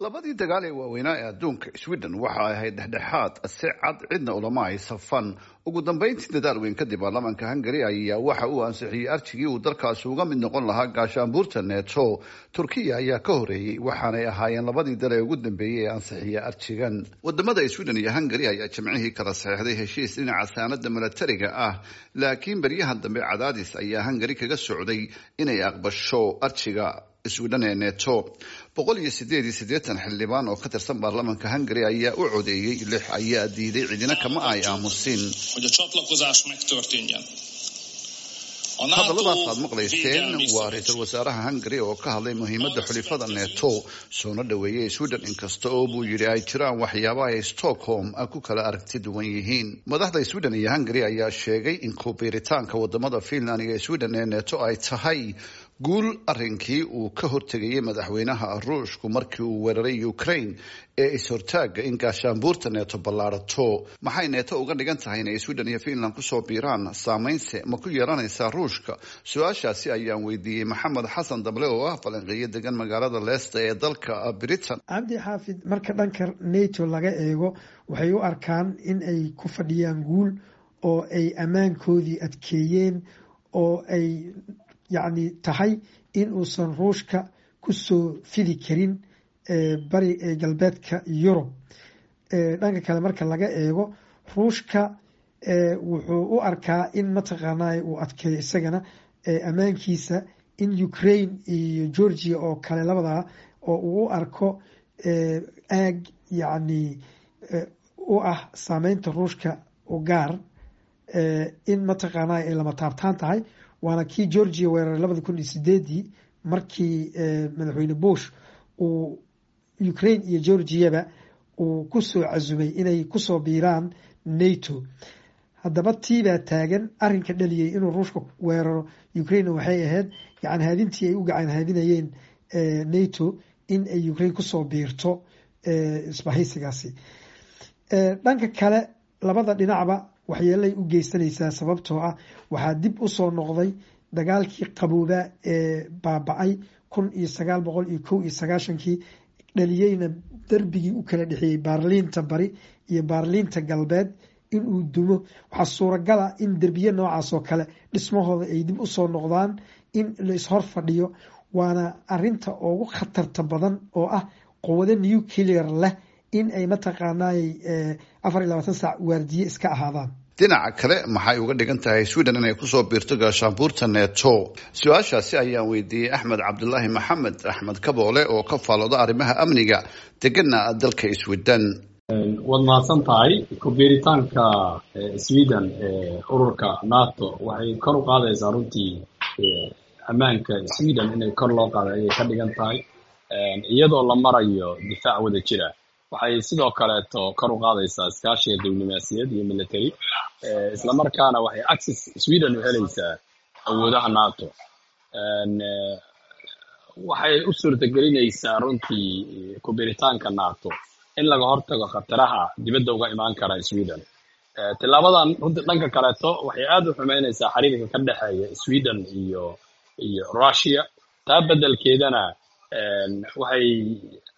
labadii dagaal ee waaweynaa ee adduunka sweden waxa ay ahayd dhexdhexaad si cad cidna ulama ay safan. Ugu dambeyntii dadaal weyn kadib baarlamaanka hungari ayaa waxa uu ansixiyey arjigii uu dalkaasi uga mid noqon lahaa gaashaanbuurta neto turkiya ayaa ka horeeyey waxaanay ahaayeen labadii dal ee ugu dambeeyey ee ansixiya arjigan waddamada sweden iyo hungari ayaa jimcihii kala saxeixday heshiis dhinaca saanada milatariga ah. Laakiin beryahan dambe cadaadis ayaa hungari kaga socday inay aqbasho arjiga sweden ee neto. Boqol iyo sideed iyo siddeetan xildhibaan oo ka tirsan baarlamaanka hungari ayaa u codeeyey lix ayaa diiday cidina kama ay aamusin. Hadalladaas aad maqlayseen waa ra'iisul wasaaraha hungari oo ka hadlay muhiimada xulifada neto. Soona dhaweeyey sweden inkasta oo buu yidhi ay jiraan waxyaaba ay stockholm ku kala aragti duwan yihiin. Madaxda sweden iyo hungari ayaa sheegay in kubiiritaanka waddamada finland iyo sweden ee neto ay tahay guul arrinkii uu ka hortegayay madaxweynaha ruushku markii uu weeraray ukraine ee is-hortaaga in gaashaanbuurta neeto ballaarato. Maxay neeto uga dhigan tahay inay sweden iyo finland ku soo biiraan? Saameynse ma ku yeelanaysaa ruushka su'aashaasi ayaan weydiiyey maxamed xasan dable oo ah falanqeeyo degan magaalada leesta ee dalka britain. Cabdi xaafid marka dhanka nato laga eego waxay u arkaan in ay ku fadhiyaan guul oo ay ammaankoodii adkeeyeen oo ay yacni tahay in uusan ruushka ku soo fidi karin bari galbeedka yurub. Dhanka kale marka laga eego ruushka wuxuu u arkaa in mataqaanaa uu adkeeyo isagana ammaankiisa in ukraine iyo georgia oo kale labadaa oo uu u arko aag yacni u ah saameynta ruushka u gaar in mataqaanaa ay lama taabtaan tahay waana kii georgia weeraray labada kun iyo sideedii markii madaxweyne bush uu ukraine iyo georgiaba uu ku soo casumay inay ku soo biiraan nato. Haddaba tiibaa taagan arinka dhaliyay inuu ruushka weeraro ukraine waxay ahayd yani haadintii ay u gacan haadinayeen nato in ay ukraine ku soo biirto isbahaysigaasi. Dhanka kale labada dhinacba waxyeelay u geysanaysaa sababtoo ah waxaa dib u soo noqday dagaalkii qaboobaa ee baaba-ay kun iyo sagaal boqol iyo kow iyo sagaashankii dhaliyeyna darbigii u kala dhexeeyey baarliinta bari iyo baarliinta galbeed inuu dumo. Waxaa suuragala in derbiye noocaas oo kale dhismahooda ay dib u soo noqdaan in la ishor fadhiyo waana arinta ugu khatarta badan oo ah quwado nuclear leh in ay mataqaanaay afar iyo labaatan saac waardiye iska ahaadaan dhinaca kale maxay uga dhigan tahay sweden inay ku soo biirto gaashaanbuurta neto su'aashaasi ayaan weydiiyey axmed cabdulaahi maxamed axmed kaboole oo ka faalooda arrimaha amniga degana dalka sweden waad mahadsan tahay kubiiritaanka sweden ee ururka nato. Waxay kor u qaadaysaa runtii ammaanka sweden inay kor loo qaaday ayay ka dhigan tahay. Iyadoo la marayo difaac wada jira waxay sidoo kaleeto kor u qaadaysaa iskaashiga diblomaasiyad iyo military. Islamarkaana waxay access sweden u helaysaa awoodaha nato. Waxay u suurtagelinaysaa runtii kubiritaanka nato in laga hortago khataraha dibadda uga imaan kara sweden. Tilaabadan runtii dhanka kaleeto waxay aad u xumeynaysaa xiriirka ka dhexeeya sweden iyo iyo russia. Taa beddelkeedana waxay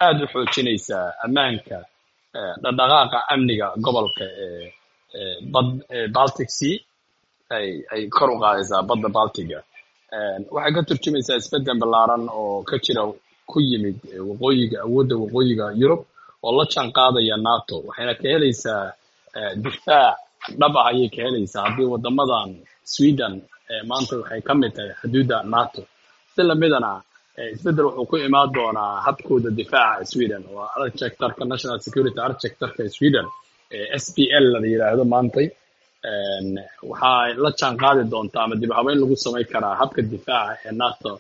aad u xoojinaysaa ammaanka dhaqdhaqaaqa amniga gobolka ee bad baltic sea. Ay kor u qaadaysaa badda baltiga. Waxay ka turjumaysaa isbeddel ballaaran oo ka jira ku yimid waqooyiga awoodda waqooyiga yurub oo la jaan qaadaya nato. Waxayna ka helaysaa difaac dhab ah ayay ka helaysaa. Haddii wadamadan sweden maanta waxay ka mid tahay xuduudda nato. Si lamidana isbeddel wuxuu ku imaan doonaa habkooda difaaca sweden. Oo architecturka national security architecturka sweden s p l la yidhaahdo maantay. Waxay la jaan qaadi doontaa ama dib habeyn lagu samayn karaa habka difaaca ee nato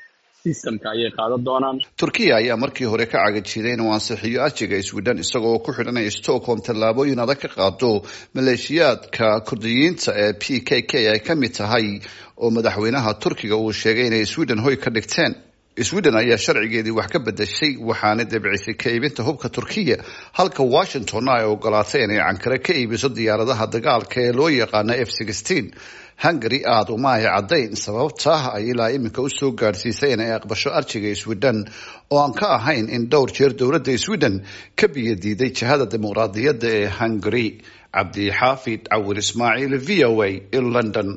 systemka ayay qaadan doonaan. Turkiya ayaa markii hore ka cagajiday inuu ansixiyo arjiga sweden isagoo ku xidhanaya stockholm tallaabooyin adag ka qaado maleeshiyaadka kurdiyiinta ee p k k ay ka mid tahay oo madaxweynaha turkiga uu sheegay inay sweden hoy ka dhigteen sweden ayaa sharcigeedii wax ka bedeshay waxaana debcisay ka iibinta hubka turkiya halka washingtonna ay ogolaatay inay cankare ka iibiso diyaaradaha dagaalka ee loo yaqaano f hungary aada uma ay caddayn sababta ay ilaa iminka u soo gaadhsiisay inay aqbasho arjiga sweden oo aan ka ahayn in dhowr jeer dowladda sweden ka biyo diiday jihada dimuqraadiyadda ee hungary. Cabdi xaafid cawir ismaaciil v o a london